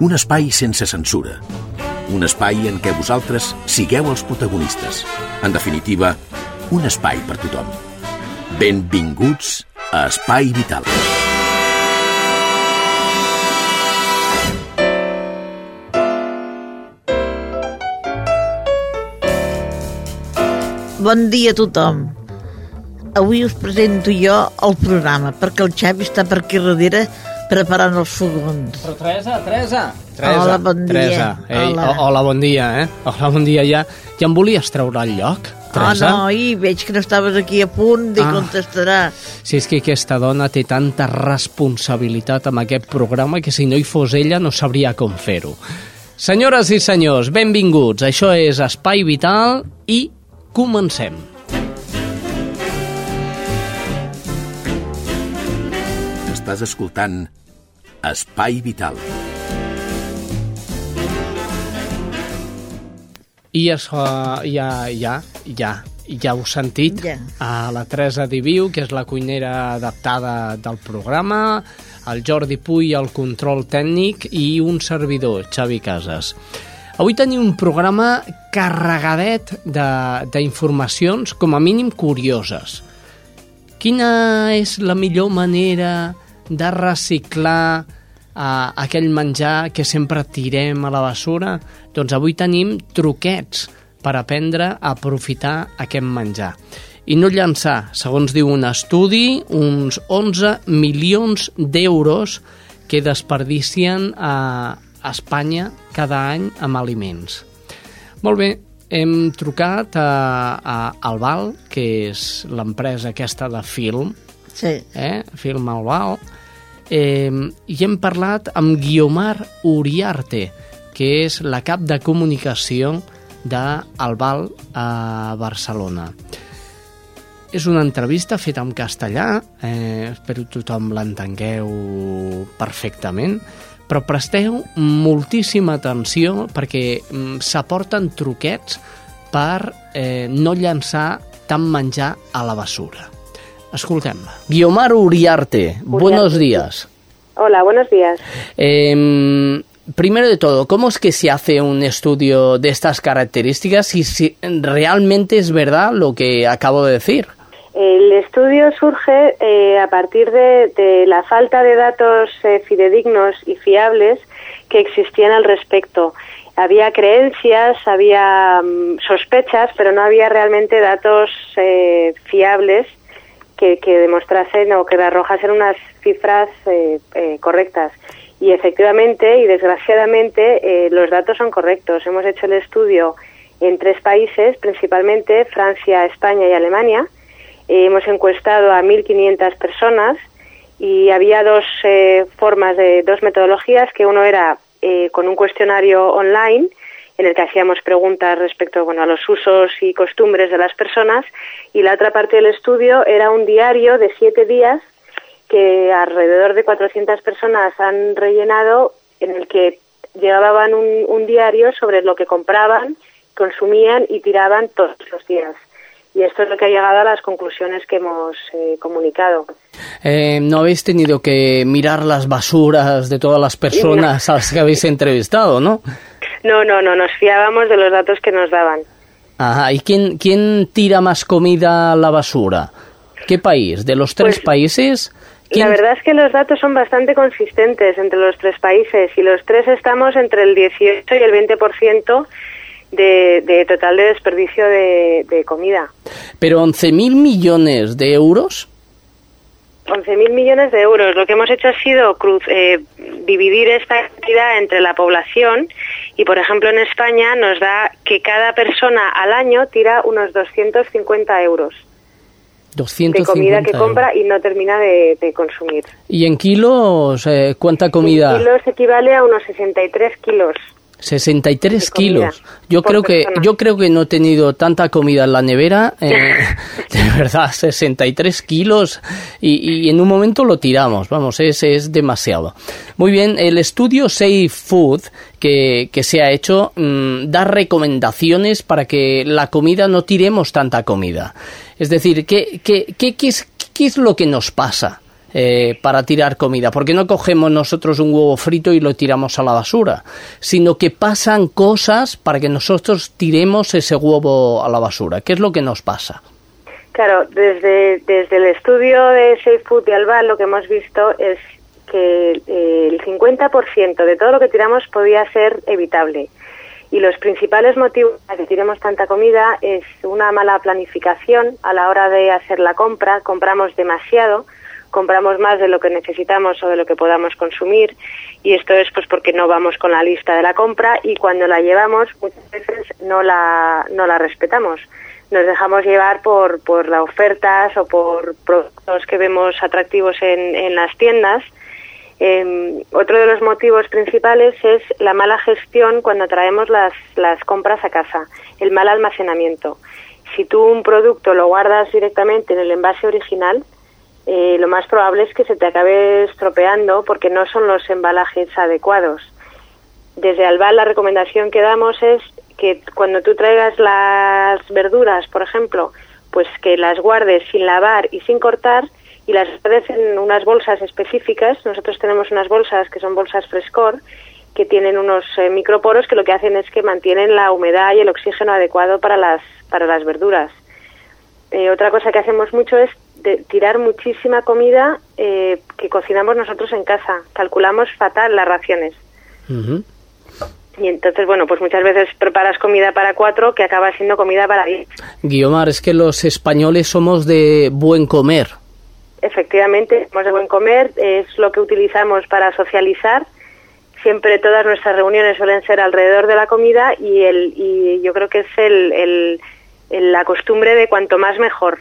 Un espai sense censura. Un espai en què vosaltres sigueu els protagonistes. En definitiva, un espai per tothom. Benvinguts a Espai Vital. Bon dia a tothom. Avui us presento jo el programa, perquè el Xavi està per aquí darrere preparant els fogons. Però Teresa, Teresa. Teresa Hola, bon dia. Teresa. Ei, Hola. Hola. hola, bon dia, eh? Hola, bon dia. Ja, ja em volies treure el lloc, Ah, Teresa? no, i veig que no estaves aquí a punt de Ah. contestarà. Si és que aquesta dona té tanta responsabilitat amb aquest programa que si no hi fos ella no sabria com fer-ho. Senyores i senyors, benvinguts. Això és Espai Vital i comencem. Estàs escoltant Espai Vital. I això, ja, ja, ja, ja heu sentit Ja. a la Teresa Diviu, que és la cuinera adaptada del programa, el Jordi Puy, el control tècnic i un servidor, Xavi Casas. Avui tenim un programa carregadet de- d'informacions, com a mínim curioses. Quina és la millor manera de reciclar uh, aquell menjar que sempre tirem a la bessura? Doncs avui tenim truquets per aprendre a aprofitar aquest menjar. I no llançar, segons diu un estudi, uns 11 milions d'euros que desperdicien a Espanya cada any amb aliments. Molt bé, hem trucat a, a Albal, que és l'empresa aquesta de film, Sí. eh? Film Albal, eh, i hem parlat amb Guiomar Uriarte, que és la cap de comunicació d'Albal a Barcelona. És una entrevista feta en castellà, eh, espero tothom l'entengueu perfectament, però presteu moltíssima atenció perquè mm, s'aporten truquets per eh, no llançar tant menjar a la bessura. Escoltem-la. Guiomar Uriarte, buenos días. Hola, buenos días. Eh, primero de todo, ¿cómo es que se hace un estudio de estas características y si realmente es verdad lo que acabo de decir? El estudio surge eh, a partir de, de la falta de datos eh, fidedignos y fiables que existían al respecto. Había creencias, había mm, sospechas, pero no había realmente datos eh, fiables que, que demostrasen o que arrojasen unas cifras eh, eh, correctas. Y efectivamente y desgraciadamente eh, los datos son correctos. Hemos hecho el estudio en tres países, principalmente Francia, España y Alemania. Eh, hemos encuestado a 1.500 personas y había dos eh, formas de dos metodologías, que uno era con un cuestionario online en el que hacíamos preguntas respecto bueno, a los usos y costumbres de las personas y la otra parte del estudio era un diario de siete días que alrededor de 400 personas han rellenado en el que llevaban un, un diario sobre lo que compraban, consumían y tiraban todos los días. Y esto es lo que ha llegado a las conclusiones que hemos eh, comunicado. Eh, no habéis tenido que mirar las basuras de todas las personas a las que habéis entrevistado, ¿no? No, no, no, nos fiábamos de los datos que nos daban. Ajá, ¿y quién, quién tira más comida a la basura? ¿Qué país? ¿De los tres Pues, países? ¿Quién- La verdad es que los datos son bastante consistentes entre los tres países y los tres estamos entre el 18 y el 20% de, de total de desperdicio de, de comida. Pero 11.000 millones de euros. 11.000 millones de euros. Lo que hemos hecho ha sido cruz- eh, dividir esta cantidad entre la población y, por ejemplo, en España nos da que cada persona al año tira unos 250 euros. 250 de comida que euros. compra y no termina de, de consumir. ¿Y en kilos eh, cuánta comida? En kilos equivale a unos 63 kilos. 63 de comida kilos. Yo creo que yo creo que no he tenido tanta comida en la nevera, eh, de verdad, 63 kilos y, y en un momento lo tiramos, vamos, es, es demasiado. Muy bien, el estudio Safe Food que, que se ha hecho mm, da recomendaciones para que la comida no tiremos tanta comida. Es decir, ¿qué, qué, qué, qué es, qué es lo que nos pasa? Eh, para tirar comida, porque no cogemos nosotros un huevo frito y lo tiramos a la basura, sino que pasan cosas para que nosotros tiremos ese huevo a la basura. ¿Qué es lo que nos pasa? Claro, desde, desde el estudio de Safe Food de Albal lo que hemos visto es que eh, el 50% de todo lo que tiramos podía ser evitable. Y los principales motivos para que tiremos tanta comida es una mala planificación a la hora de hacer la compra. Compramos demasiado, compramos más de lo que necesitamos o de lo que podamos consumir y esto es pues porque no vamos con la lista de la compra y cuando la llevamos muchas veces no la, no la respetamos. Nos dejamos llevar por, por las ofertas o por productos que vemos atractivos en, en las tiendas. Eh, otro de los motivos principales es la mala gestión cuando traemos las, las compras a casa, el mal almacenamiento. Si tú un producto lo guardas directamente en el envase original, eh, lo más probable es que se te acabe estropeando porque no son los embalajes adecuados. Desde Albal la recomendación que damos es que cuando tú traigas las verduras, por ejemplo, pues que las guardes sin lavar y sin cortar y las guardes en unas bolsas específicas. Nosotros tenemos unas bolsas que son bolsas frescor que tienen unos eh, microporos que lo que hacen es que mantienen la humedad y el oxígeno adecuado para las para las verduras. Eh, otra cosa que hacemos mucho es de tirar muchísima comida eh, que cocinamos nosotros en casa. Calculamos fatal las raciones. Y entonces, bueno, pues muchas veces preparas comida para cuatro que acaba siendo comida para diez. Guiomar, es que los españoles somos de buen comer. Efectivamente, somos de buen comer, es lo que utilizamos para socializar. Siempre todas nuestras reuniones suelen ser alrededor de la comida y, el, y yo creo que es el- el- la costumbre de cuanto más mejor.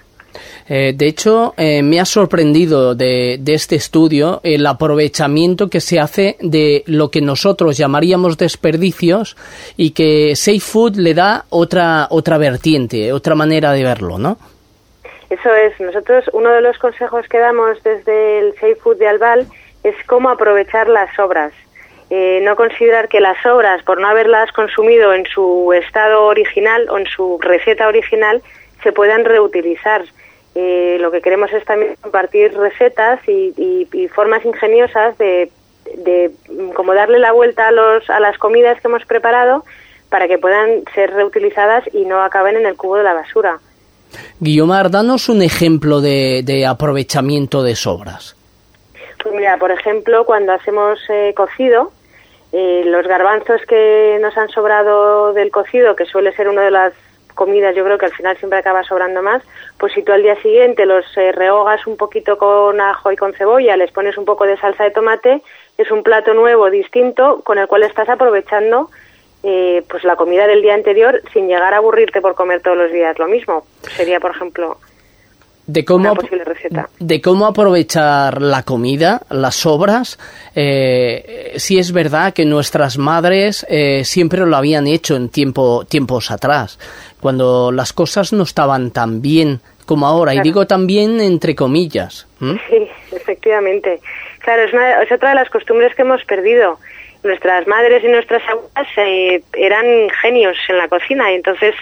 Eh, de hecho, eh, me ha sorprendido de, este estudio el aprovechamiento que se hace de lo que nosotros llamaríamos desperdicios y que Safe Food le da otra, otra vertiente, otra manera de verlo, ¿no? Eso es, nosotros uno de los consejos que damos desde el Safe Food de Albal es cómo aprovechar las sobras. Eh, no considerar que las sobras, por no haberlas consumido en su estado original o en su receta original, se puedan reutilizar. Eh, lo que queremos es también compartir recetas y, y- y formas ingeniosas de, de mm, como darle la vuelta a, los, a las comidas que hemos preparado para que puedan ser reutilizadas y no acaben en el cubo de la basura. Guiomar, danos un ejemplo de, de aprovechamiento de sobras. Pues mira, por ejemplo, cuando hacemos eh, cocido, eh, los garbanzos que nos han sobrado del cocido, que suele ser una de las comidas, yo creo que al final siempre acaba sobrando más, pues si tú al día siguiente los eh, rehogas un poquito con ajo y con cebolla, les pones un poco de salsa de tomate, es un plato nuevo, distinto, con el cual estás aprovechando eh, pues la comida del día anterior sin llegar a aburrirte por comer todos los días lo mismo. Sería, por ejemplo, De cómo, Una posible receta. de cómo aprovechar la comida, las sobras. Eh, sí es verdad que nuestras madres eh, siempre lo habían hecho en tiempo, tiempos atrás, cuando las cosas no estaban tan bien como ahora, y digo también entre comillas. Sí, efectivamente. Claro, es, una- es otra de las costumbres que hemos perdido. Nuestras madres y nuestras abuelas eh, eran genios en la cocina y entonces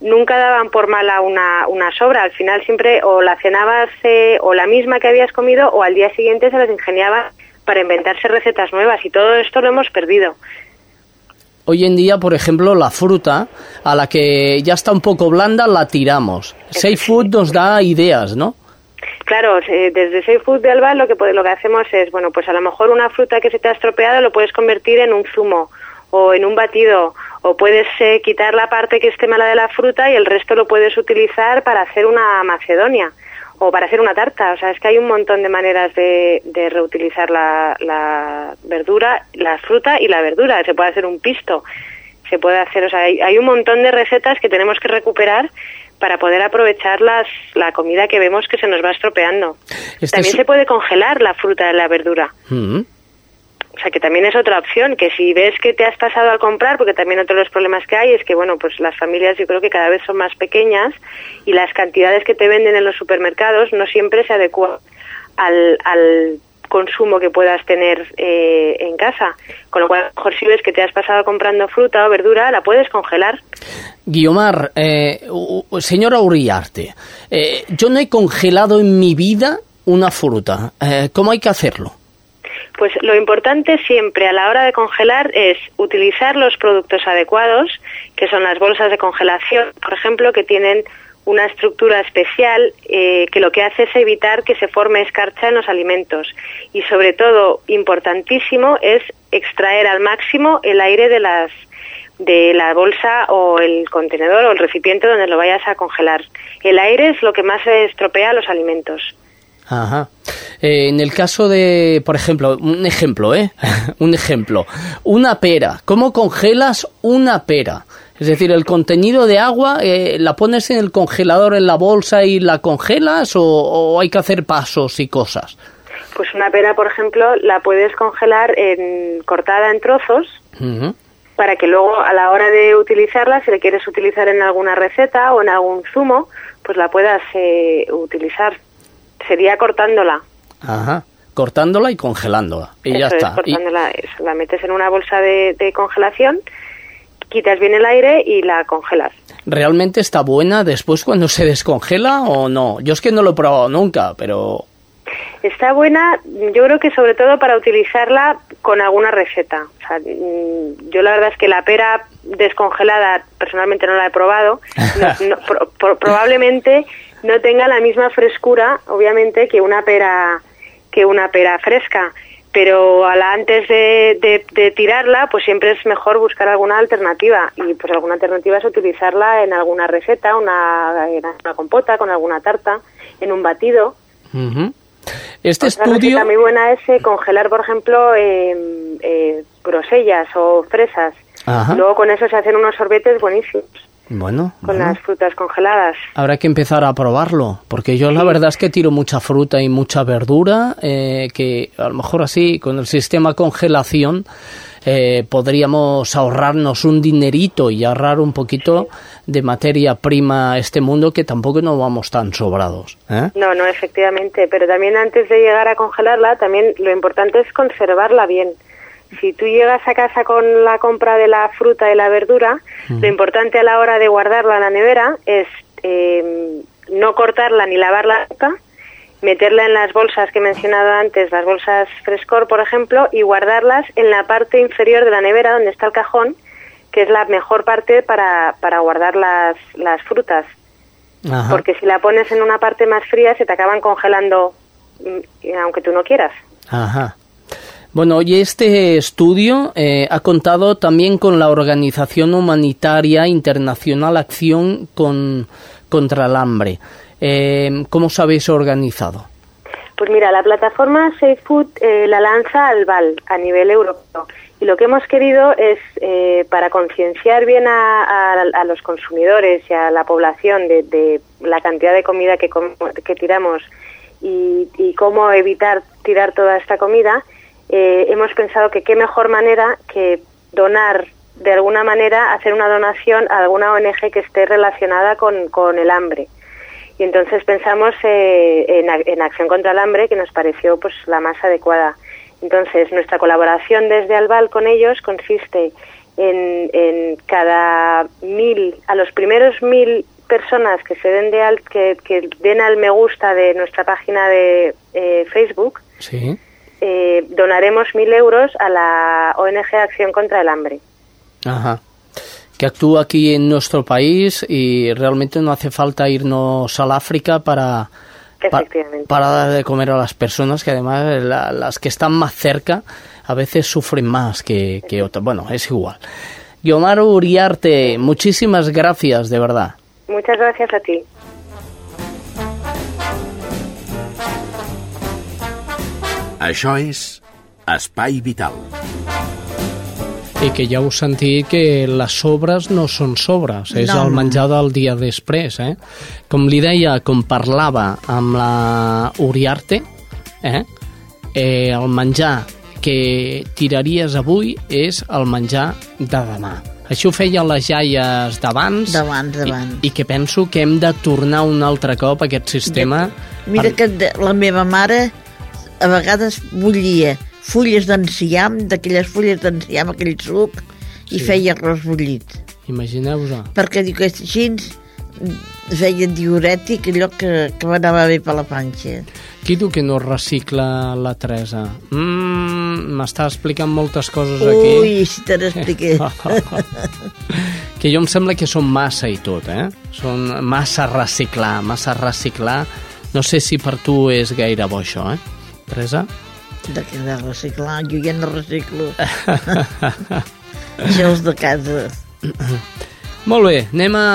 nunca daban por mala una, una sobra. Al final siempre o la cenabas eh, o la misma que habías comido o al día siguiente se las ingeniaba para inventarse recetas nuevas y todo esto lo hemos perdido. Hoy en día, por ejemplo, la fruta, a la que ya está un poco blanda, la tiramos. Safe Food nos da ideas, ¿no? Claro, eh, desde Safe Food de Alba lo que, lo que hacemos es, bueno, pues a lo mejor una fruta que se te ha estropeado lo puedes convertir en un zumo o en un batido o puedes eh, quitar la parte que esté mala de la fruta y el resto lo puedes utilizar para hacer una macedonia o para hacer una tarta. O sea, es que hay un montón de maneras de, de reutilizar la, verdura, la fruta y la verdura. Se puede hacer un pisto, se puede hacer, o sea, hay un montón de recetas que tenemos que recuperar para poder aprovechar las, la comida que vemos que se nos va estropeando. Este también es- se puede congelar la fruta y la verdura. Mm. O sea, que también es otra opción, que si ves que te has pasado al comprar, porque también otro de los problemas que hay es que, bueno, pues las familias yo creo que cada vez son más pequeñas y las cantidades que te venden en los supermercados no siempre se adecuan al, al consumo que puedas tener eh, en casa. Con lo cual, a lo mejor si ves que te has pasado comprando fruta o verdura, la puedes congelar. Guiomar, eh, señora Uriarte, eh, yo no he congelado en mi vida una fruta. Eh, ¿Cómo hay que hacerlo? Pues lo importante siempre a la hora de congelar es utilizar los productos adecuados, que son las bolsas de congelación, por ejemplo, que tienen una estructura especial eh, que lo que hace es evitar que se forme escarcha en los alimentos. Y sobre todo, importantísimo, es extraer al máximo el aire de las de la bolsa o el contenedor o el recipiente donde lo vayas a congelar. El aire es lo que más estropea los alimentos. Ajá. Eh, en el caso de, por ejemplo, un ejemplo, ¿eh? un ejemplo. Una pera. ¿Cómo congelas una pera? Es decir, el contenido de agua, eh, ¿la pones en el congelador en la bolsa y la congelas o, o hay que hacer pasos y cosas? Pues una pera, por ejemplo, la puedes congelar en, cortada en trozos para que luego a la hora de utilizarla, si la quieres utilizar en alguna receta o en algún zumo, pues la puedas eh, utilizar. Sería cortándola. Ajá. Cortándola y congelándola. Y ya está. Es, Y- cortándola. Eso, la metes en una bolsa de, de congelación, quitas bien el aire y la congelas. ¿Realmente está buena después cuando se descongela o no? Yo es que no lo he probado nunca, pero... Está buena, yo creo que sobre todo para utilizarla con alguna receta. O sea, mm, yo la verdad es que la pera descongelada personalmente no la he probado. No- no- pro- pro- probablemente no tenga la misma frescura, obviamente, que una pera que una pera fresca. Pero a la, antes de, de- de tirarla, pues siempre es mejor buscar alguna alternativa. Y pues alguna alternativa es utilizarla en alguna receta, una, en una compota, con alguna tarta, en un batido. Ujú. Este Otra estudio... receta muy buena es eh, congelar, por ejemplo, eh, eh, grosellas o fresas. Ajá. Luego con eso se hacen unos sorbetes buenísimos Bueno, con bueno. las frutas congeladas. Habrá que empezar a probarlo, porque yo la verdad es que tiro mucha fruta y mucha verdura, eh, que a lo mejor así, con el sistema congelación, eh, podríamos ahorrarnos un dinerito y ahorrar un poquito de materia prima a este mundo que tampoco no vamos tan sobrados. ¿eh? No, no, efectivamente. Pero también antes de llegar a congelarla, también lo importante es conservarla bien. Si tú llegas a casa con la compra de la fruta y la verdura, lo importante a la hora de guardarla en la nevera es eh, no cortarla ni lavarla nunca, meterla en las bolsas que he mencionado antes, las bolsas frescor, por ejemplo, y guardarlas en la parte inferior de la nevera donde está el cajón, que es la mejor parte para, para guardar las, las frutas. Ajá. Porque si la pones en una parte más fría, se te acaban congelando, mm, aunque tú no quieras. Ajá. Bueno, y este estudio eh, ha contado también con la organización humanitaria internacional Acción con, contra el Hambre. Eh, ¿Cómo os habéis organizado? Pues mira, la plataforma Safe Food eh, la lanza al VAL a nivel europeo. Y lo que hemos querido es, eh, para concienciar bien a, los consumidores y a la población de, de la cantidad de comida que, tiramos y cómo evitar tirar toda esta comida, eh, hemos pensado que qué mejor manera que donar de alguna manera, hacer una donación a alguna ONG que esté relacionada con, con el hambre. Y entonces pensamos eh, en, en Acción contra el Hambre, que nos pareció pues la más adecuada. Entonces, nuestra colaboración desde Albal con ellos consiste en, en cada mil, a los primeros mil personas que se den de al, que, que den al me gusta de nuestra página de eh, Facebook, Sí. Eh, donaremos mil euros a la ONG Acción contra el Hambre. Ajá. Que actúa aquí en nuestro país y realmente no hace falta irnos al África para, para dar de comer a las personas que además la- las que están más cerca a veces sufren más que, que otras. Bueno, es igual. Guiomar Uriarte, muchísimas gracias, de verdad. Muchas gracias a ti. Això és Espai Vital. I que ja heu sentit que les sobres no són sobres, és No, el menjar del dia després, eh? Com li deia, com parlava amb la Uriarte, eh? eh el menjar que tiraries avui és el menjar de demà. Això ho feien les jaies d'abans. D'abans, d'abans. I, I que penso que hem de tornar un altre cop a aquest sistema. Mira per- que de- la meva mare a vegades bullia fulles d'enciam, d'aquelles fulles d'enciam, aquell suc, i Sí. feia arròs bullit. Imagineu-vos. Perquè diu que així feia diurètic allò que, que m'anava bé per la panxa. Qui diu que no recicla la Teresa? Mm, M'està explicant moltes coses aquí. Ui, si te n'expliqué. que jo em sembla que són massa i tot, eh? Són massa reciclar, massa reciclar. No sé si per tu és gaire bo això, eh? Teresa? De què de reciclar? Jo ja no reciclo. És de casa. Molt bé, anem a,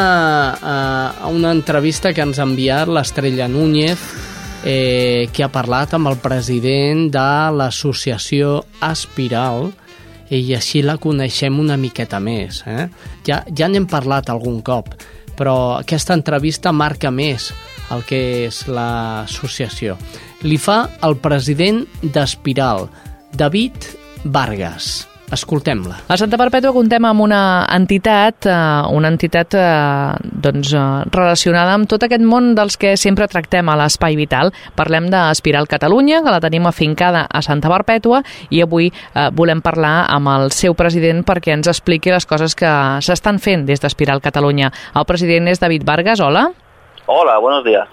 a, a una entrevista que ens ha enviat l'Estrella Núñez, eh, que ha parlat amb el president de l'associació Aspiral, i així la coneixem una miqueta més. Eh? Ja, ja n'hem parlat algun cop, però aquesta entrevista marca més el que és l'associació. Li fa el president d'Aspiral, David Vargas. Escoltem-la. A Santa Perpètua contem amb una entitat, eh, una entitat eh, doncs, eh, relacionada amb tot aquest món dels que sempre tractem a l'Espai Vital. Parlem d'Espiral Catalunya, que la tenim afincada a Santa Perpètua, i avui volem parlar amb el seu president perquè ens expliqui les coses que s'estan fent des d'Espiral Catalunya. El president és David Vargas, hola. Hola, buenos días.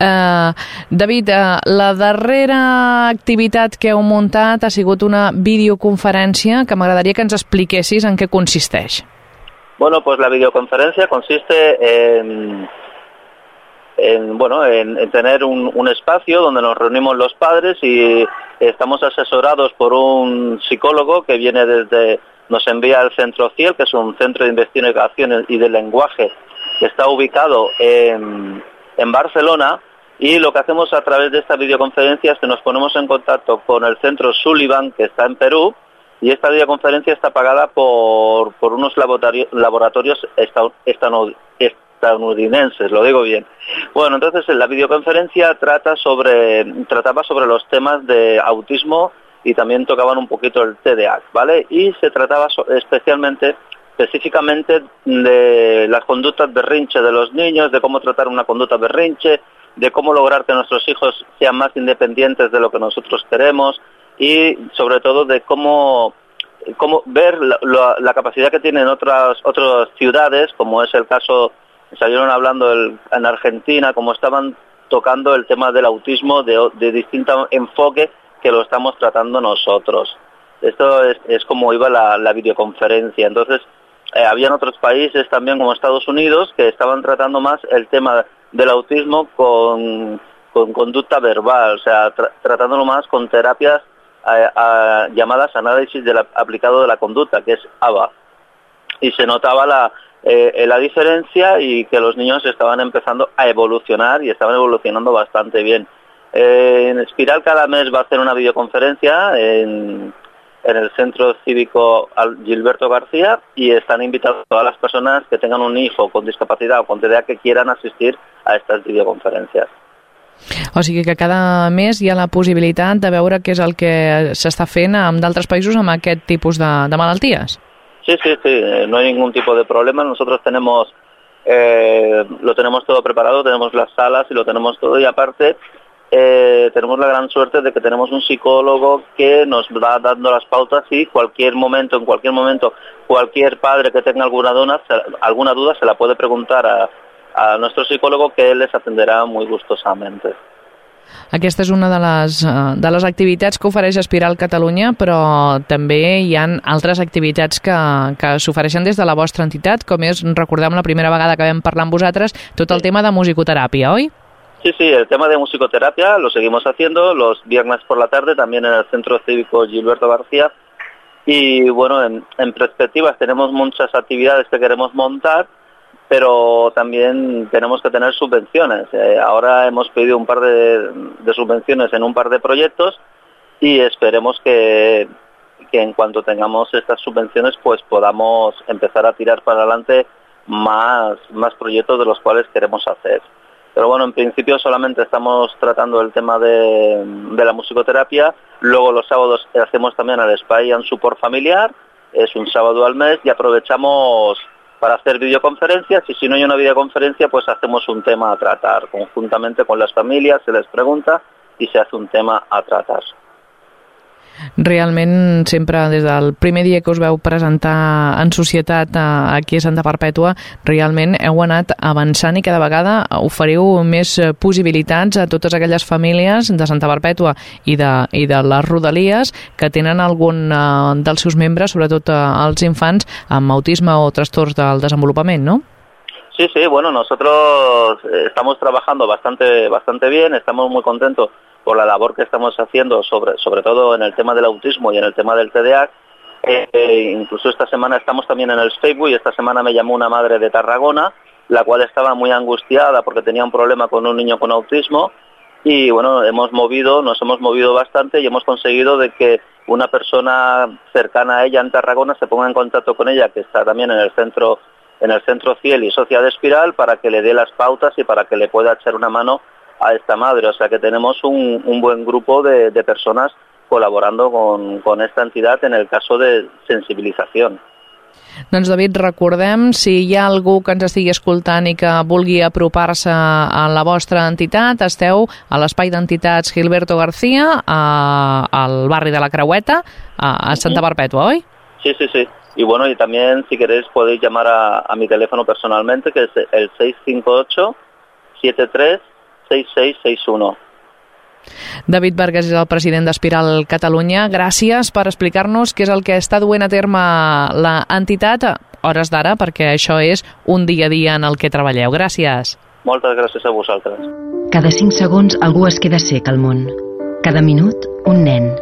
Uh, David, uh, la darrera activitat que heu muntat ha sigut una videoconferència que m'agradaria que ens expliquessis en què consisteix. Bueno, pues la videoconferencia consiste en, en bueno, en, en tener un, un espacio donde nos reunimos los padres y estamos asesorados por un psicólogo que viene desde, nos envía al Centro CIEL, que es un centro de investigación y de lenguaje que está ubicado en, Barcelona y lo que hacemos a través de esta videoconferencia es que nos ponemos en contacto con el centro Sullivan que está en Perú y esta videoconferencia está pagada por, por unos laboratorio- laboratorios estadounidenses, lo digo bien. Bueno, entonces la videoconferencia trata sobre, trataba sobre los temas de autismo y también tocaban un poquito el TDAH, ¿vale? Y se trataba especialmente específicamente de las conductas berrinche de los niños, de cómo tratar una conducta berrinche, de cómo lograr que nuestros hijos sean más independientes de lo que nosotros queremos y sobre todo de cómo, cómo ver la, capacidad que tienen otras, otras ciudades, como es el caso, salieron hablando en Argentina, como estaban tocando el tema del autismo de, de distinto enfoque que lo estamos tratando nosotros. Esto es, es como iba la, la videoconferencia. Entonces, eh, habían otros países también como Estados Unidos que estaban tratando más el tema del autismo con, con conducta verbal, o sea, tra- tratándolo más con terapias eh, llamadas análisis aplicado de la conducta, que es ABA. Y se notaba la, eh, la diferencia y que los niños estaban empezando a evolucionar y estaban evolucionando bastante bien. Eh, en Espiral cada mes va a hacer una videoconferencia en, en el Centro Cívico Gilberto García y están invitados todas las personas que tengan un hijo con discapacidad o con TDA que quieran asistir a estas videoconferencias. O sigui que cada mes hi ha la possibilitat de veure què és el que s'està fent amb d'altres països amb aquest tipus de, de malalties. Sí, sí, sí, eh, no hay ningún tipo de problema. Nosotros tenemos, eh, lo tenemos todo preparado, tenemos las salas y lo tenemos todo y aparte eh, tenemos la gran suerte de que tenemos un psicólogo que nos va dando las pautas y cualquier momento, en cualquier momento, cualquier padre que tenga alguna duda, se- alguna duda se la puede preguntar a, a nuestro psicólogo que él les atenderá muy gustosamente. Aquesta és una de les, eh, de les activitats que ofereix Espiral Catalunya, però també hi han altres activitats que, que s'ofereixen des de la vostra entitat, com és, recordem la primera vegada que vam parlar amb vosaltres, tot el tema de musicoteràpia, oi? Sí, sí, el tema de musicoterapia lo seguimos haciendo los viernes por la tarde también en el Centro Cívico Gilberto García. Y bueno, en, en perspectivas tenemos muchas actividades que queremos montar, pero también tenemos que tener subvenciones. Eh, ahora hemos pedido un par de, de subvenciones en un par de proyectos y esperemos que, que en cuanto tengamos estas subvenciones pues podamos empezar a tirar para adelante más, más proyectos de los cuales queremos hacer. Pero bueno, en principio solamente estamos tratando el tema de, de la musicoterapia, luego los sábados hacemos también el Spy and Support Familiar, es un sábado al mes y aprovechamos para hacer videoconferencias. Y si no hay una videoconferencia pues hacemos un tema a tratar conjuntamente con las familias, se les pregunta y se hace un tema a tratar. Realment sempre des del primer dia que us veu presentar en societat eh, aquí a Santa Perpètua, realment heu anat avançant i cada vegada oferiu més possibilitats a totes aquelles famílies de Santa Perpètua i de, i de les rodalies que tenen algun eh, dels seus membres, sobretot eh, els infants, amb autisme o trastorns del desenvolupament, no? Sí, sí, bueno, nosotros estamos trabajando bastante, bastante bien, estamos muy contentos por la labor que estamos haciendo, sobre, sobre todo en el tema del autismo y en el tema del TDA. Eh, incluso esta semana estamos también en el Facebook y esta semana me llamó una madre de Tarragona, la cual estaba muy angustiada porque tenía un problema con un niño con autismo y bueno, hemos movido, nos hemos movido bastante y hemos conseguido de que una persona cercana a ella en Tarragona se ponga en contacto con ella, que está también en el centro en el centro Ciel y Sociedad Espiral para que le dé las pautas y para que le pueda echar una mano a esta madre. O sea que tenemos un, un buen grupo de, de personas colaborando con, con esta entidad en el caso de sensibilización. Doncs David, recordem, si hi ha algú que ens estigui escoltant i que vulgui apropar-se a la vostra entitat, esteu a l'espai d'entitats Gilberto García, a, al barri de la Creueta, a, a Santa Perpètua, oi? Sí, sí, sí. Y bueno, y también si queréis podéis llamar a, a mi teléfono personalmente, que es el 658 73 6661. David Vargas és el president d'Espiral Catalunya. Gràcies per explicar-nos què és el que està duent a terme la entitat a hores d'ara, perquè això és un dia a dia en el que treballeu. Gràcies. Moltes gràcies a vosaltres. Cada 5 segons algú es queda sec al món. Cada minut, un nen.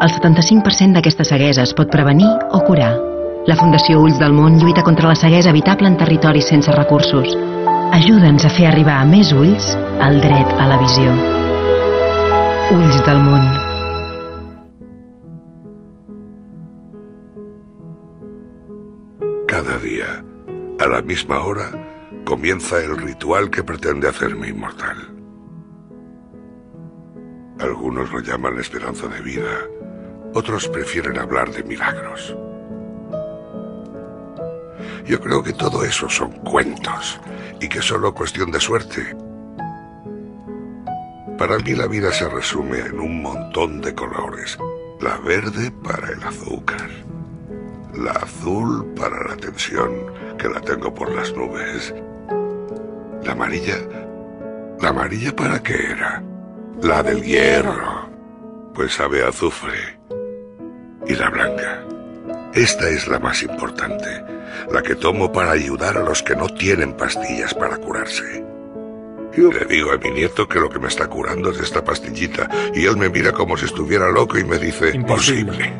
El 75% d'aquesta ceguesa es pot prevenir o curar. La Fundació Ulls del Món lluita contra la ceguesa evitable en territoris sense recursos. Ajuda'ns a fer arribar a més ulls el a la visió. Ulls del. Cada día, a la misma hora, comienza el ritual que pretende hacerme inmortal. Algunos lo llaman esperanza de vida, otros prefieren hablar de milagros. Yo creo que todo eso son cuentos y que solo cuestión de suerte. Para mí la vida se resume en un montón de colores. La verde para el azúcar. La azul para la tensión, que la tengo por las nubes. La amarilla... ¿La amarilla para qué era? La del hierro. Pues sabe azufre. Y la blanca. Esta es la más importante, la que tomo para ayudar a los que no tienen pastillas para curarse. Yo le digo a mi nieto que lo que me está curando es esta pastillita y él me mira como si estuviera loco y me dice imposible.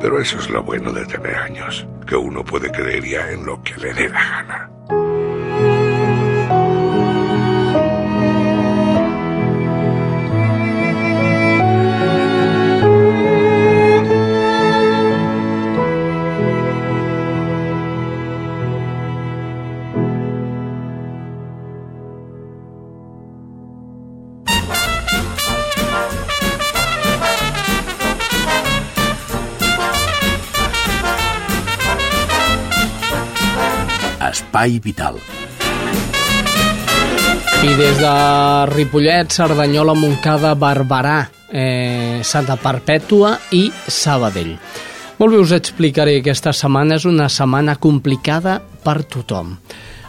Pero eso es lo bueno de tener años, que uno puede creer ya en lo que le dé la gana. Espai Vital. I des de Ripollet, Cerdanyola, Montcada, Barberà, eh, Santa Perpètua i Sabadell. Molt bé, us explicaré. Aquesta setmana és una setmana complicada per tothom.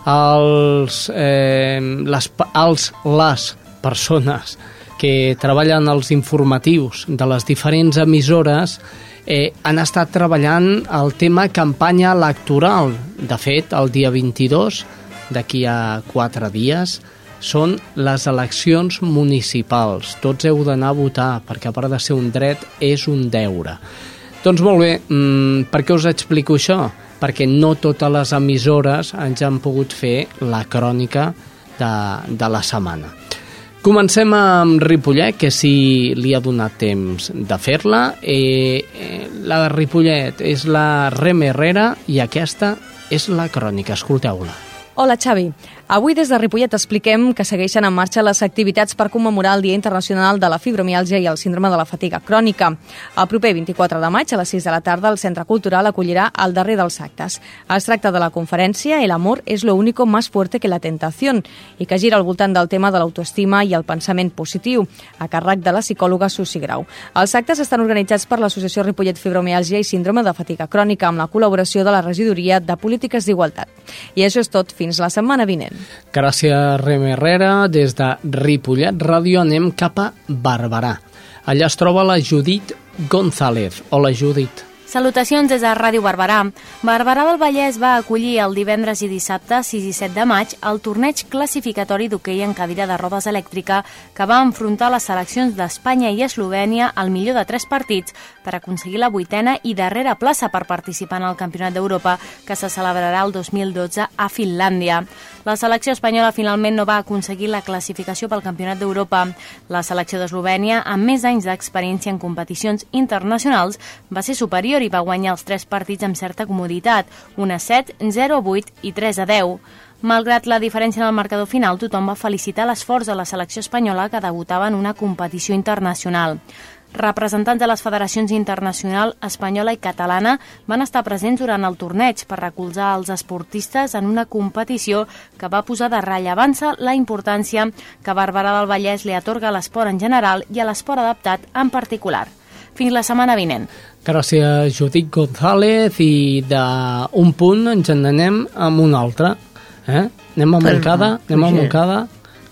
Els, eh, les, els, les persones que treballen als informatius de les diferents emissores eh, han estat treballant el tema campanya electoral. De fet, el dia 22, d'aquí a quatre dies, són les eleccions municipals. Tots heu d'anar a votar, perquè a part de ser un dret, és un deure. Doncs molt bé, mmm, per què us explico això? Perquè no totes les emissores ens han pogut fer la crònica de, de la setmana. Comencem amb Ripollet, que si li ha donat temps de fer-la. Eh, eh, la de Ripollet és la Rem Herrera i aquesta és la crònica. Escolteu-la. Hola, Xavi. Avui des de Ripollet expliquem que segueixen en marxa les activitats per commemorar el Dia Internacional de la Fibromialgia i el Síndrome de la Fatiga Crònica. El proper 24 de maig a les 6 de la tarda el Centre Cultural acollirà el darrer dels actes. Es tracta de la conferència El amor és lo único más fuerte que la tentación i que gira al voltant del tema de l'autoestima i el pensament positiu, a càrrec de la psicòloga Susi Grau. Els actes estan organitzats per l'Associació Ripollet Fibromialgia i Síndrome de Fatiga Crònica amb la col·laboració de la Regidoria de Polítiques d'Igualtat. I això és tot fins la setmana vinent. Gràcies, Rem Herrera. Des de Ripollet Ràdio anem cap a Barberà. Allà es troba la Judit González. Hola, Judit. Salutacions des de Ràdio Barberà. Barberà del Vallès va acollir el divendres i dissabte 6 i 7 de maig el torneig classificatori d'hoquei en cadira de rodes elèctrica que va enfrontar les seleccions d'Espanya i Eslovènia al millor de tres partits per aconseguir la vuitena i darrera plaça per participar en el Campionat d'Europa que se celebrarà el 2012 a Finlàndia. La selecció espanyola finalment no va aconseguir la classificació pel Campionat d'Europa. La selecció d'Eslovènia, amb més anys d'experiència en competicions internacionals, va ser superior i va guanyar els tres partits amb certa comoditat, 1 a 7, 0 a 8 i 3 a 10. Malgrat la diferència en el marcador final, tothom va felicitar l'esforç de la selecció espanyola que debutava en una competició internacional. Representants de les federacions internacional espanyola i catalana van estar presents durant el torneig per recolzar els esportistes en una competició que va posar de rellevància la importància que Barberà del Vallès li atorga a l'esport en general i a l'esport adaptat en particular. Fins la setmana vinent. Gràcies, Judit González, i d'un punt ens en anem amb un altre. Eh? Anem a Montcada, anem a Montcada.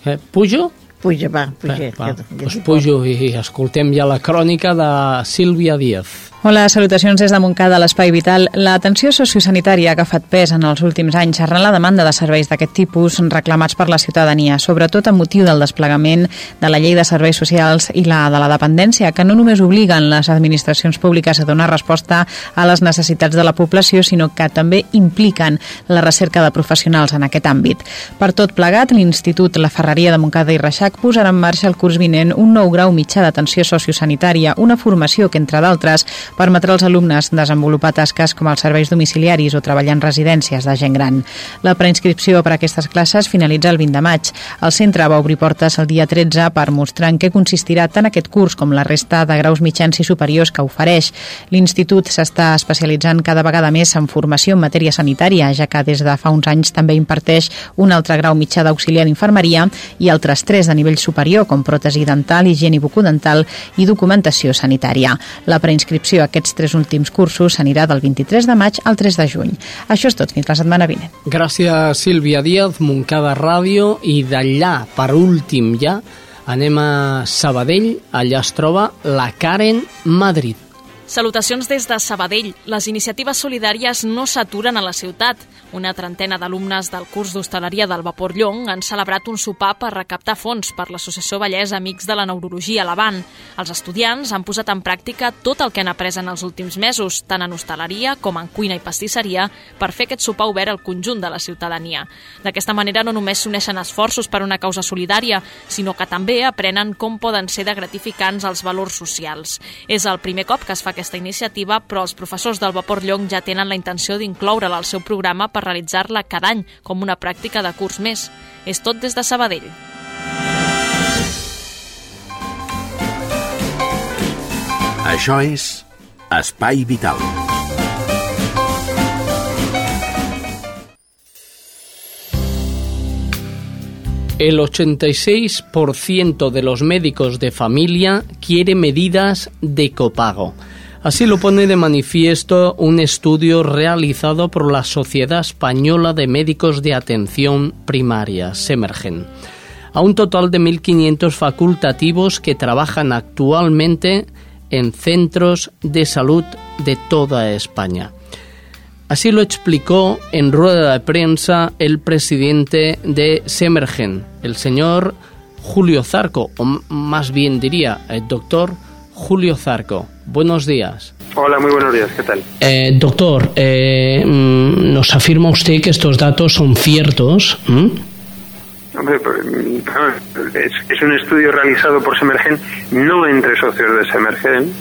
Eh, pujo? Puja, va, puja. Eh, va, doncs pujo i escoltem ja la crònica de Sílvia Díaz. Hola, salutacions des de Montcada, l'Espai Vital. L'atenció sociosanitària ha agafat pes en els últims anys arran la demanda de serveis d'aquest tipus reclamats per la ciutadania, sobretot amb motiu del desplegament de la llei de serveis socials i la de la dependència, que no només obliguen les administracions públiques a donar resposta a les necessitats de la població, sinó que també impliquen la recerca de professionals en aquest àmbit. Per tot plegat, l'Institut La Ferreria de Montcada i Reixac posarà en marxa el curs vinent un nou grau mitjà d'atenció sociosanitària, una formació que, entre d'altres, permetrà als alumnes desenvolupar tasques com els serveis domiciliaris o treballar en residències de gent gran. La preinscripció per a aquestes classes finalitza el 20 de maig. El centre va obrir portes el dia 13 per mostrar en què consistirà tant aquest curs com la resta de graus mitjans i superiors que ofereix. L'Institut s'està especialitzant cada vegada més en formació en matèria sanitària, ja que des de fa uns anys també imparteix un altre grau mitjà d'auxiliar d'infermeria i altres tres de nivell superior, com pròtesi dental, higiene bucodental i documentació sanitària. La preinscripció aquests tres últims cursos s'anirà del 23 de maig al 3 de juny. Això és tot, fins la setmana vinent. Gràcies, Sílvia Díaz, Montcada Ràdio, i d'allà, per últim ja, anem a Sabadell, allà es troba la Karen Madrid. Salutacions des de Sabadell. Les iniciatives solidàries no s'aturen a la ciutat. Una trentena d'alumnes del curs d'hostaleria del Vapor Llong han celebrat un sopar per recaptar fons per l'Associació Vallès Amics de la Neurologia a l'Avant. Els estudiants han posat en pràctica tot el que han après en els últims mesos, tant en hostaleria com en cuina i pastisseria, per fer aquest sopar obert al conjunt de la ciutadania. D'aquesta manera no només s'uneixen esforços per una causa solidària, sinó que també aprenen com poden ser de gratificants els valors socials. És el primer cop que es fa aquesta iniciativa, però els professors del Vapor Llong ja tenen la intenció d'incloure-la al seu programa per realitzar-la cada any com una pràctica de curs més. És tot des de Sabadell. Això és Espai Vital. El 86% de los médicos de familia quiere medidas de copago. Así lo pone de manifiesto un estudio realizado por la Sociedad Española de Médicos de Atención Primaria, Semergen, a un total de 1.500 facultativos que trabajan actualmente en centros de salud de toda España. Así lo explicó en rueda de prensa el presidente de Semergen, el señor Julio Zarco, o más bien diría el doctor Julio Zarco. Buenos días. Hola, muy buenos días. ¿Qué tal? Eh, doctor, eh, mm, ¿nos afirma usted que estos datos son ciertos? ¿Mm? Pues, es, es, un estudio realizado por Semergen, no entre socios de Semergen,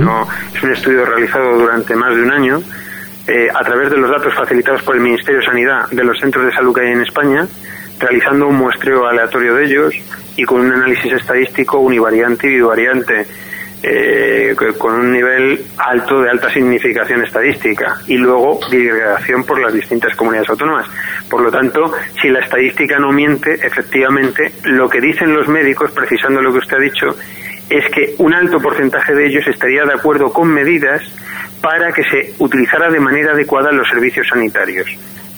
no, es un estudio realizado durante más de un año eh, a través de los datos facilitados por el Ministerio de Sanidad de los centros de salud que hay en España, realizando un muestreo aleatorio de ellos y con un análisis estadístico univariante y bivariante eh, con un nivel alto de alta significación estadística y luego disgregación por las distintas comunidades autónomas. Por lo tanto, si la estadística no miente, efectivamente, lo que dicen los médicos, precisando lo que usted ha dicho, es que un alto porcentaje de ellos estaría de acuerdo con medidas para que se utilizara de manera adecuada los servicios sanitarios.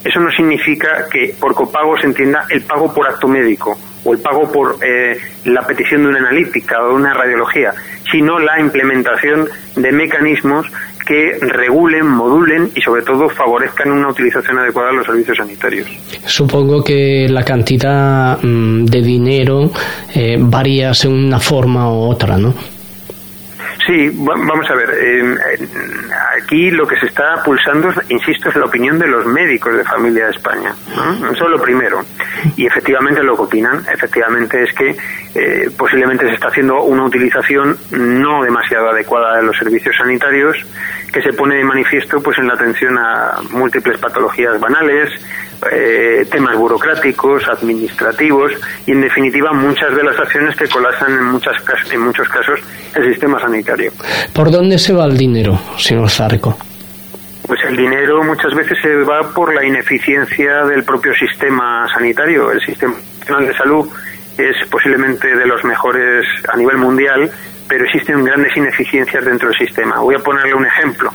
Eso no significa que por copago se entienda el pago por acto médico o el pago por eh, la petición de una analítica o de una radiología, sino la implementación de mecanismos que regulen, modulen y sobre todo favorezcan una utilización adecuada de los servicios sanitarios. Supongo que la cantidad mm, de dinero eh, varía según una forma u otra, ¿no? Sí, vamos a ver. aquí lo que se está pulsando, insisto, es la opinión de los médicos de familia de España. Eso es lo primero. Y efectivamente lo que opinan, efectivamente, es que eh, posiblemente se está haciendo una utilización no demasiado adecuada de los servicios sanitarios, que se pone de manifiesto pues en la atención a múltiples patologías banales, eh, temas burocráticos, administrativos y, en definitiva, muchas de las acciones que colapsan en, muchas, en muchos casos el sistema sanitario. ¿Por dónde se va el dinero, señor Zarco? Pues el dinero muchas veces se va por la ineficiencia del propio sistema sanitario. El sistema nacional de salud es posiblemente de los mejores a nivel mundial, pero existen grandes ineficiencias dentro del sistema. Voy a ponerle un ejemplo.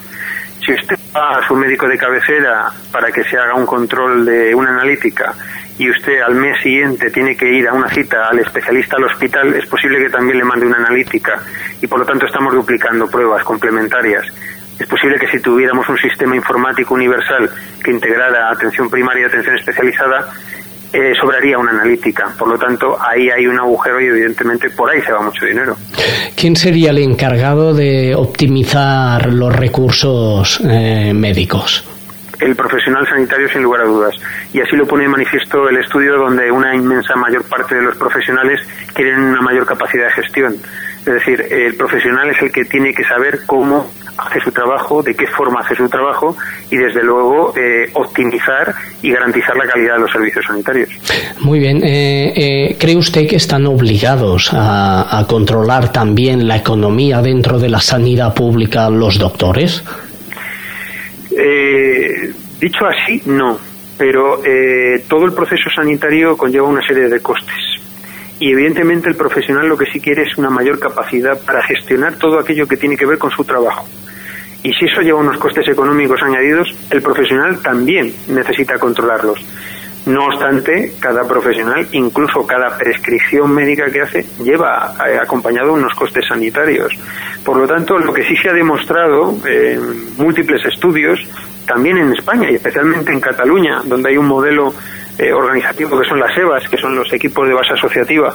Si usted va a su médico de cabecera para que se haga un control de una analítica y usted al mes siguiente tiene que ir a una cita al especialista al hospital, es posible que también le mande una analítica y por lo tanto estamos duplicando pruebas complementarias. Es posible que si tuviéramos un sistema informático universal que integrara atención primaria y atención especializada, eh, sobraría una analítica. Por lo tanto, ahí hay un agujero y evidentemente por ahí se va mucho dinero. ¿Quién sería el encargado de optimizar los recursos eh, médicos? el profesional sanitario sin lugar a dudas. Y así lo pone de manifiesto el estudio donde una inmensa mayor parte de los profesionales quieren una mayor capacidad de gestión. Es decir, el profesional es el que tiene que saber cómo hace su trabajo, de qué forma hace su trabajo y desde luego eh, optimizar y garantizar la calidad de los servicios sanitarios. Muy bien. Eh, eh, ¿Cree usted que están obligados a, controlar también la economía dentro de la sanidad pública los doctores? dicho así, no. Pero todo el proceso sanitario conlleva una serie de costes y evidentemente el profesional lo que sí quiere es una mayor capacidad para gestionar todo aquello que tiene que ver con su trabajo. Y si eso lleva unos costes económicos añadidos, el profesional también necesita controlarlos. No obstante, cada profesional, incluso cada prescripción médica que hace, lleva eh, acompañado unos costes sanitarios. Por lo tanto, lo que sí se ha demostrado en múltiples estudios, también en España y especialmente en Cataluña, donde hay un modelo eh, organizativo que son las EVAs, que son los equipos de base asociativa,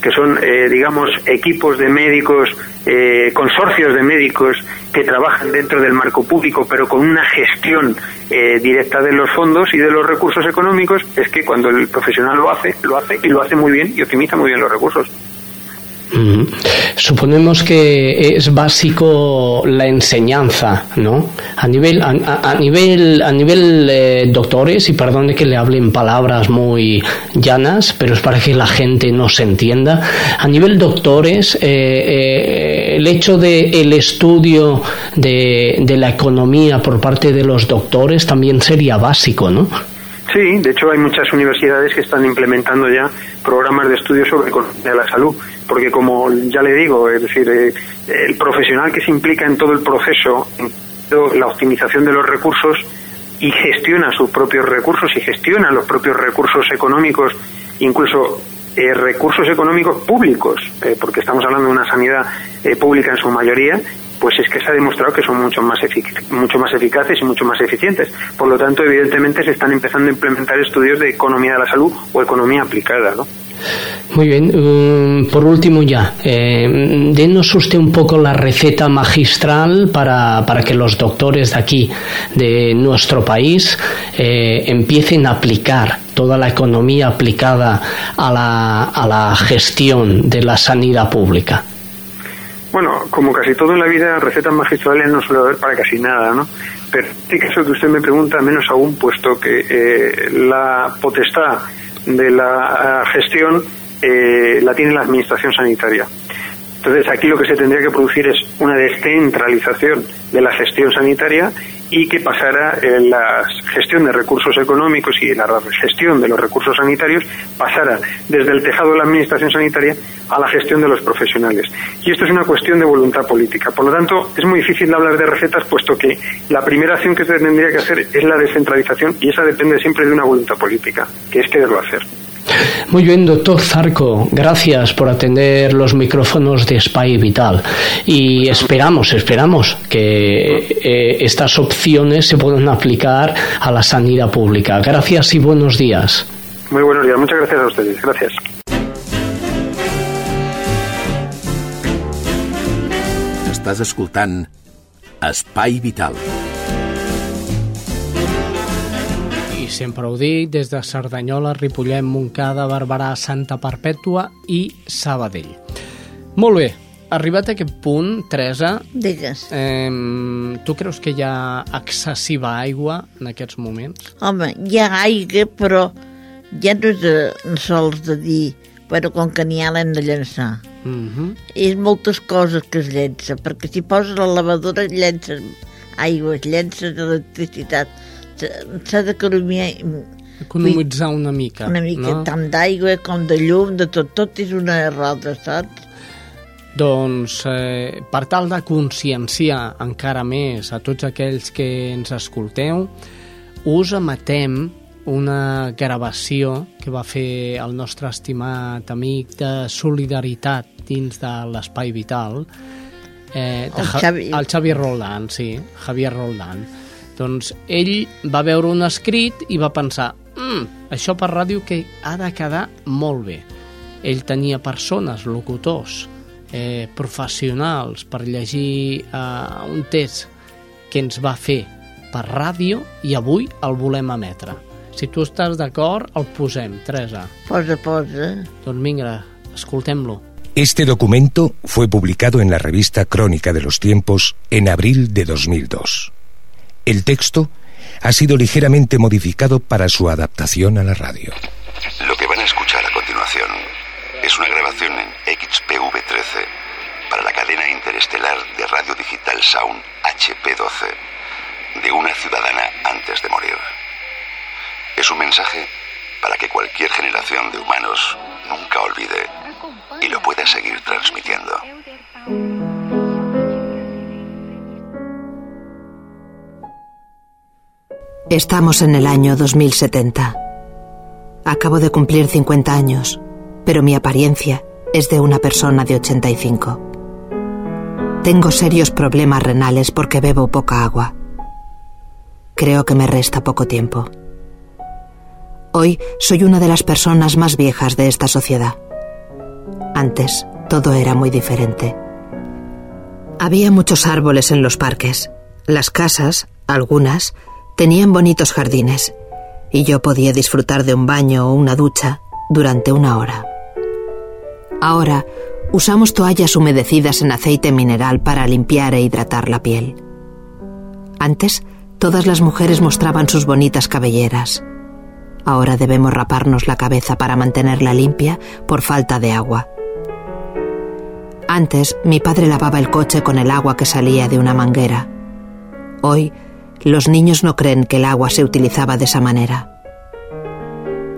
que son, eh, digamos, equipos de médicos, eh, consorcios de médicos que trabajan dentro del marco público, pero con una gestión eh, directa de los fondos y de los recursos económicos, es que cuando el profesional lo hace, lo hace y lo hace muy bien y optimiza muy bien los recursos. Suponemos que es básico la enseñanza, ¿no? A nivel, a, nivel, a nivel eh, doctores, y perdone que le hablen palabras muy llanas, pero es para que la gente no se entienda. A nivel doctores, eh, eh, el hecho de el estudio de, de la economía por parte de los doctores también sería básico, ¿no? Sí, de hecho hay muchas universidades que están implementando ya programas de estudio sobre la salud, porque como ya le digo, es decir, eh, el profesional que se implica en todo el proceso, en la optimización de los recursos y gestiona sus propios recursos y gestiona los propios recursos económicos, incluso eh, recursos económicos públicos, eh, porque estamos hablando de una sanidad pública en su mayoría, pues es que se ha demostrado que son mucho más, mucho más eficaces y mucho más eficientes. Por lo tanto, evidentemente se están empezando a implementar estudios de economía de la salud o economía aplicada, ¿no? Muy bien, um, por último ya, eh, denos usted un poco la receta magistral para, para que los doctores de aquí, de nuestro país, eh, empiecen a aplicar toda la economía aplicada a la, a la gestión de la sanidad pública. Bueno, como casi todo en la vida, recetas magistrales no suele haber para casi nada, ¿no? Pero en este caso que usted me pregunta, menos aún, puesto que eh, la potestad de la gestión eh, la tiene la administración sanitaria. Entonces, aquí lo que se tendría que producir es una descentralización de la gestión sanitaria y que pasara en la gestión de recursos económicos y la gestión de los recursos sanitarios pasara desde el tejado de la administración sanitaria a la gestión de los profesionales. Y esto es una cuestión de voluntad política. Por lo tanto, es muy difícil hablar de recetas puesto que la primera acción que se tendría que hacer es la descentralización y esa depende siempre de una voluntad política, que es quererlo hacer. Muy bien, doctor Zarco, gracias por atender los micrófonos de Spy Vital y esperamos, esperamos que eh, estas opciones se puedan aplicar a la sanidad pública. Gracias y buenos días. Muy buenos días, muchas gracias a ustedes. Gracias. Estàs escoltant Espai Vital. Sempre ho dic, des de Cerdanyola, Ripollet, Montcada, Barberà, Santa Perpètua i Sabadell. Molt bé, arribat a aquest punt, Teresa... Digues. Eh, tu creus que hi ha excessiva aigua en aquests moments? Home, hi ha aigua, però ja no és de, sols de dir bueno, com que n'hi ha l'hem de llançar. Mm -hmm. És moltes coses que es llença, perquè si poses la lavadora llences aigua, llences electricitat, s'ha d'economiar economitzar una mica una mica, no? tant d'aigua com de llum de tot, tot és una roda, saps? Doncs eh, per tal de conscienciar encara més a tots aquells que ens escolteu, us emetem una gravació que va fer el nostre estimat amic de solidaritat dins de l'Espai Vital, eh, de el, Xavi. el Xavi Roldán, sí, Javier Roldán. Doncs ell va veure un escrit i va pensar mm, això per ràdio que ha de quedar molt bé. Ell tenia persones, locutors, eh, professionals per llegir eh, un text que ens va fer per ràdio i avui el volem emetre. Si tu estàs d'acord, el posem, Teresa. Posa, posa. Doncs vinga, escoltem-lo. Este documento fue publicado en la revista Crónica de los Tiempos en abril de 2002. El texto ha sido ligeramente modificado para su adaptación a la radio. Lo que van a escuchar a continuación es una grabación en XPV13 para la cadena interestelar de radio digital Sound HP12 de una ciudadana antes de morir. Es un mensaje para que cualquier generación de humanos nunca olvide y lo pueda seguir transmitiendo. Estamos en el año 2070. Acabo de cumplir 50 años, pero mi apariencia es de una persona de 85. Tengo serios problemas renales porque bebo poca agua. Creo que me resta poco tiempo. Hoy soy una de las personas más viejas de esta sociedad. Antes todo era muy diferente. Había muchos árboles en los parques. Las casas, algunas, tenían bonitos jardines y yo podía disfrutar de un baño o una ducha durante una hora. Ahora usamos toallas humedecidas en aceite mineral para limpiar e hidratar la piel. Antes, todas las mujeres mostraban sus bonitas cabelleras. Ahora debemos raparnos la cabeza para mantenerla limpia por falta de agua. Antes, mi padre lavaba el coche con el agua que salía de una manguera. Hoy, los niños no creen que el agua se utilizaba de esa manera.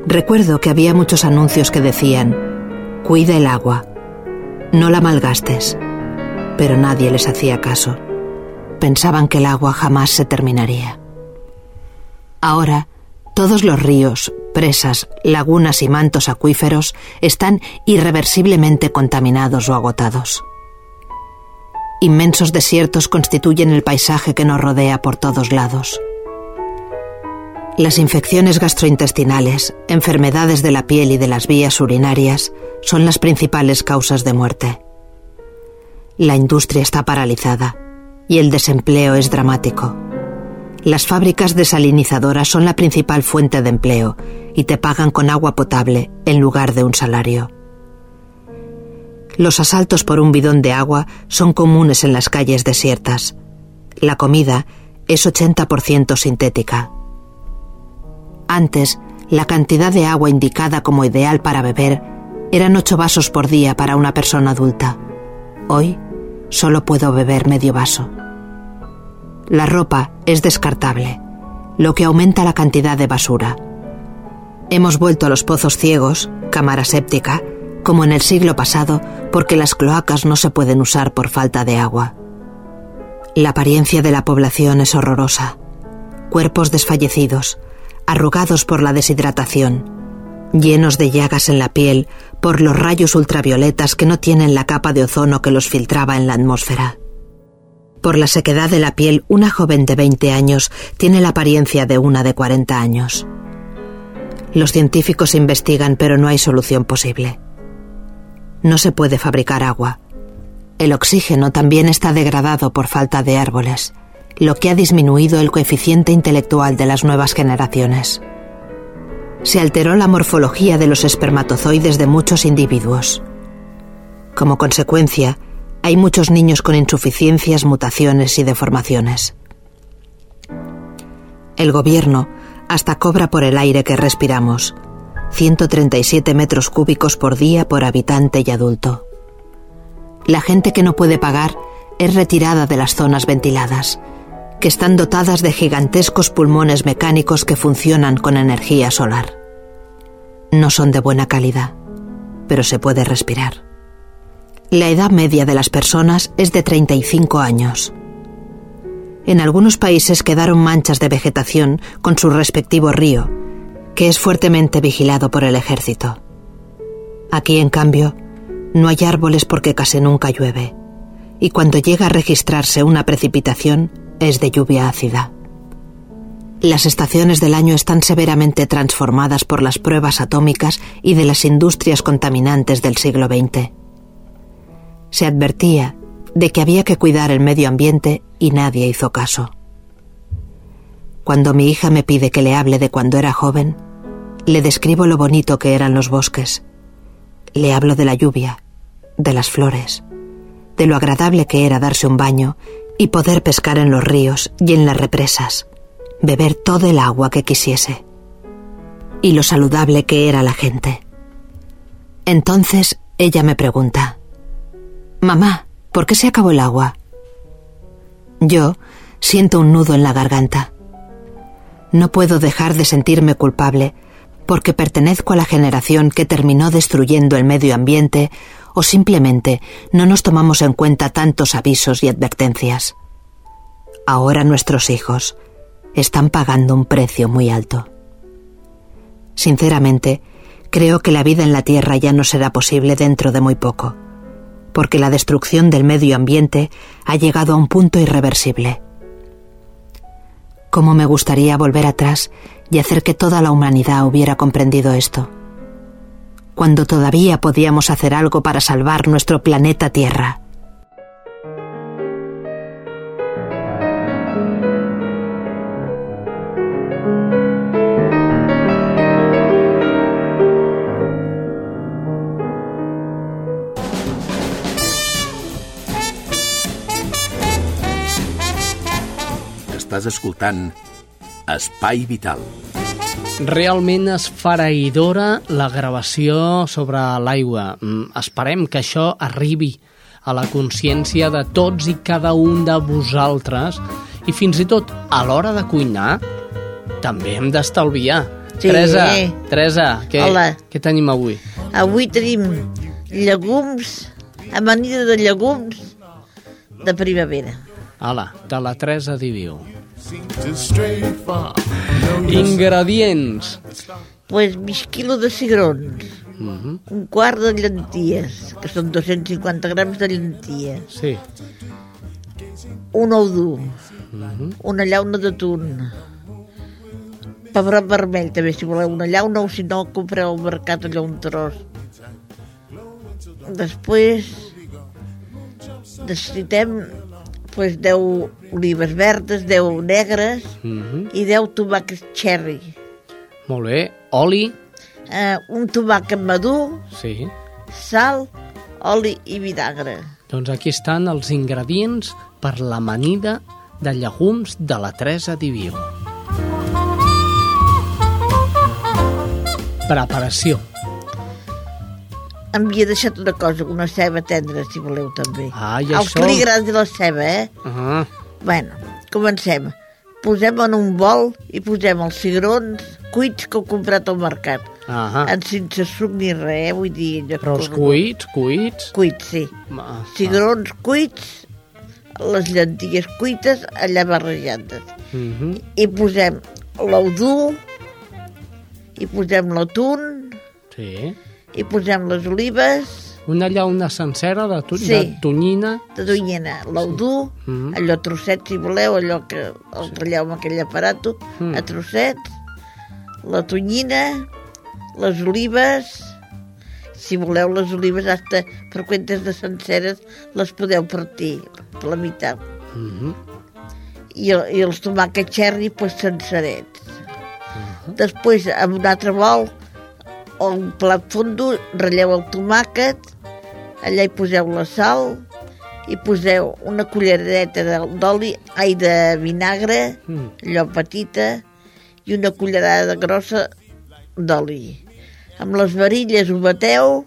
Recuerdo que había muchos anuncios que decían, cuida el agua, no la malgastes, pero nadie les hacía caso. Pensaban que el agua jamás se terminaría. Ahora, todos los ríos, presas, lagunas y mantos acuíferos están irreversiblemente contaminados o agotados. Inmensos desiertos constituyen el paisaje que nos rodea por todos lados. Las infecciones gastrointestinales, enfermedades de la piel y de las vías urinarias son las principales causas de muerte. La industria está paralizada y el desempleo es dramático. Las fábricas desalinizadoras son la principal fuente de empleo y te pagan con agua potable en lugar de un salario. Los asaltos por un bidón de agua son comunes en las calles desiertas. La comida es 80% sintética. Antes, la cantidad de agua indicada como ideal para beber eran 8 vasos por día para una persona adulta. Hoy solo puedo beber medio vaso. La ropa es descartable, lo que aumenta la cantidad de basura. Hemos vuelto a los pozos ciegos, cámara séptica, como en el siglo pasado, porque las cloacas no se pueden usar por falta de agua. La apariencia de la población es horrorosa. Cuerpos desfallecidos, arrugados por la deshidratación, llenos de llagas en la piel por los rayos ultravioletas que no tienen la capa de ozono que los filtraba en la atmósfera. Por la sequedad de la piel, una joven de 20 años tiene la apariencia de una de 40 años. Los científicos investigan, pero no hay solución posible. No se puede fabricar agua. El oxígeno también está degradado por falta de árboles, lo que ha disminuido el coeficiente intelectual de las nuevas generaciones. Se alteró la morfología de los espermatozoides de muchos individuos. Como consecuencia, hay muchos niños con insuficiencias, mutaciones y deformaciones. El gobierno hasta cobra por el aire que respiramos, 137 metros cúbicos por día por habitante y adulto. La gente que no puede pagar es retirada de las zonas ventiladas, que están dotadas de gigantescos pulmones mecánicos que funcionan con energía solar. No son de buena calidad, pero se puede respirar. La edad media de las personas es de 35 años. En algunos países quedaron manchas de vegetación con su respectivo río, que es fuertemente vigilado por el ejército. Aquí, en cambio, no hay árboles porque casi nunca llueve, y cuando llega a registrarse una precipitación es de lluvia ácida. Las estaciones del año están severamente transformadas por las pruebas atómicas y de las industrias contaminantes del siglo XX se advertía de que había que cuidar el medio ambiente y nadie hizo caso. Cuando mi hija me pide que le hable de cuando era joven, le describo lo bonito que eran los bosques. Le hablo de la lluvia, de las flores, de lo agradable que era darse un baño y poder pescar en los ríos y en las represas, beber todo el agua que quisiese. Y lo saludable que era la gente. Entonces ella me pregunta, Mamá, ¿por qué se acabó el agua? Yo siento un nudo en la garganta. No puedo dejar de sentirme culpable porque pertenezco a la generación que terminó destruyendo el medio ambiente o simplemente no nos tomamos en cuenta tantos avisos y advertencias. Ahora nuestros hijos están pagando un precio muy alto. Sinceramente, creo que la vida en la Tierra ya no será posible dentro de muy poco porque la destrucción del medio ambiente ha llegado a un punto irreversible. ¿Cómo me gustaría volver atrás y hacer que toda la humanidad hubiera comprendido esto? Cuando todavía podíamos hacer algo para salvar nuestro planeta Tierra. Estàs escoltant Espai Vital. Realment esfereïdora la gravació sobre l'aigua. Mm, esperem que això arribi a la consciència de tots i cada un de vosaltres i fins i tot a l'hora de cuinar també hem d'estalviar. Sí. Teresa, Teresa, què, Hola. què tenim avui? Avui tenim llegums, amanida de llegums de primavera. Hola, de la Teresa Diviu. Ingredients. Pues mig quilo de cigrons, Mhm. un quart de llenties, que són 250 grams de llenties, Sí. un ou dur, Mhm. una llauna d'atún, pebrot vermell, també, si voleu una llauna, o si no, compreu al mercat allò un tros. Després necessitem pues, 10 olives verdes, 10 negres Mm -hmm. i 10 tomàquets cherry. Molt bé. Oli? Eh, un tomàquet madur, Sí. sal, oli i vinagre. Doncs aquí estan els ingredients per l'amanida de llegums de la Teresa Diviu. Preparació. Em havia deixat una cosa, una ceba tendra, si voleu, també. Ah, i Els això... que li agradi la ceba, eh? Ah, Bueno, comencem. Posem en un bol i posem els cigrons cuits que heu comprat al mercat. ah. En sense suc ni res, eh? vull dir... allò Però els cuits, cuits... Cuits, sí. Ah, Cigrons cuits, les llenties cuites, allà barrejades. Mm -hmm. I posem l'ou dur, i posem l'atún, Sí. I posem les olives, Una llauna sencera de, tu... Sí. de tonyina. de tonyina, l'ou dur, Mm. allò a trossets, si voleu, allò que el talleu amb aquell aparato, Mm. a trossets, la tonyina, les olives, si voleu les olives hasta per quentes de senceres les podeu partir per la meitat. Mm -hmm. I, i els tomàquets cherry, pues, sencerets. Després, amb un altre bol, o un plat fondo, ratlleu el tomàquet, allà hi poseu la sal, i poseu una culleradeta de- d'oli, ai, de vinagre, Mm. allò petita, i una cullerada grossa d'oli. Amb les varilles ho bateu,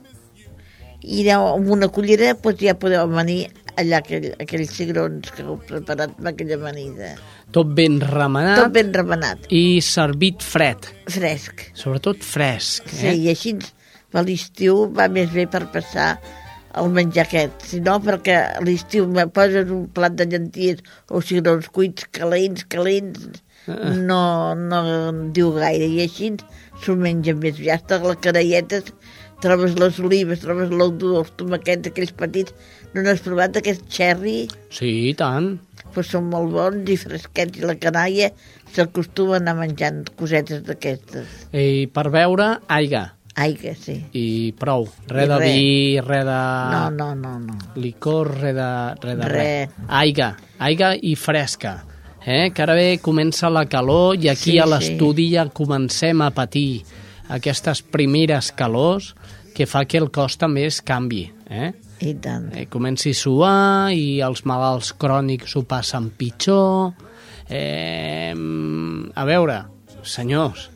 i aneu amb una cullera doncs ja podeu amanir allà aquell, aquells cigrons que heu preparat amb aquella amanida. Tot ben remenat. Tot ben remenat. I servit fred. Fresc. Sobretot fresc. Sí, Eh? i així a l'estiu va més bé per passar el menjar aquest. Si no, perquè a l'estiu me poses un plat de llenties o cigrons cuits calents, calents, Ah. no, no em diu gaire. I així s'ho menja més. Ja està la caralletes, trobes les olives, trobes l'ou dur, els tomaquets, aquells petits. No n'has provat aquest cherry? Sí, i tant. Pues són molt bons i fresquets. I la canalla s'acostumen a menjant cosetes d'aquestes. I per beure, aigua. Aigua, sí. I prou. Res I de vi, res de... No, no, no, no. Licor, res de res. De Res. res. Aigua, aigua i fresca. Eh? Que ara bé comença la calor i aquí Sí, a sí. l'estudi ja comencem a patir aquestes primeres calors que fa que el cos també es canvi. Eh? I tant. Eh, comenci a suar i els malalts crònics ho passen pitjor. Eh, a veure, senyors,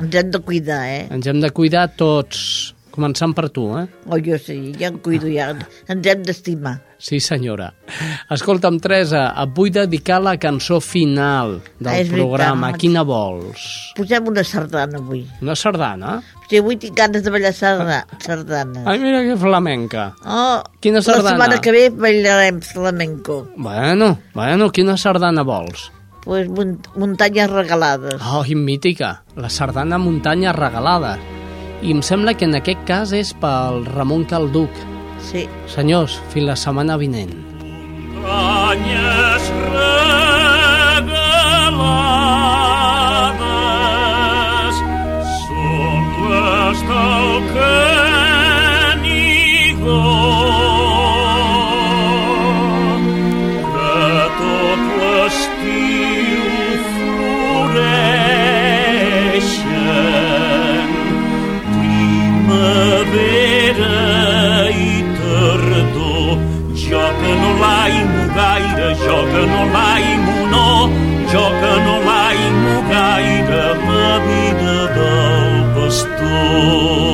Ens hem de cuidar, eh? ens hem de cuidar tots, començant per tu, eh? O jo sí, ja em cuido, ja. Ens hem d'estimar. Sí, senyora. Escolta'm, Teresa, et vull dedicar la cançó final del Ah, és veritat. programa. Quina vols? Posem una sardana avui. Una sardana? Sí, avui tinc ganes de ballar sardana. sardana. Ai, mira que flamenca. Oh, Quina La sardana? setmana que ve ballarem flamenco. Bueno, bueno, quina sardana vols? Pues munt muntanyes regalades. Oh, i mítica, la sardana Muntanya Regalada. I em sembla que en aquest cas és pel Ramon Calduc. Sí. Senyors, fins la setmana vinent. Muntanyes l'aimo no, jo que no l'aimo gaire, la vida del pastor.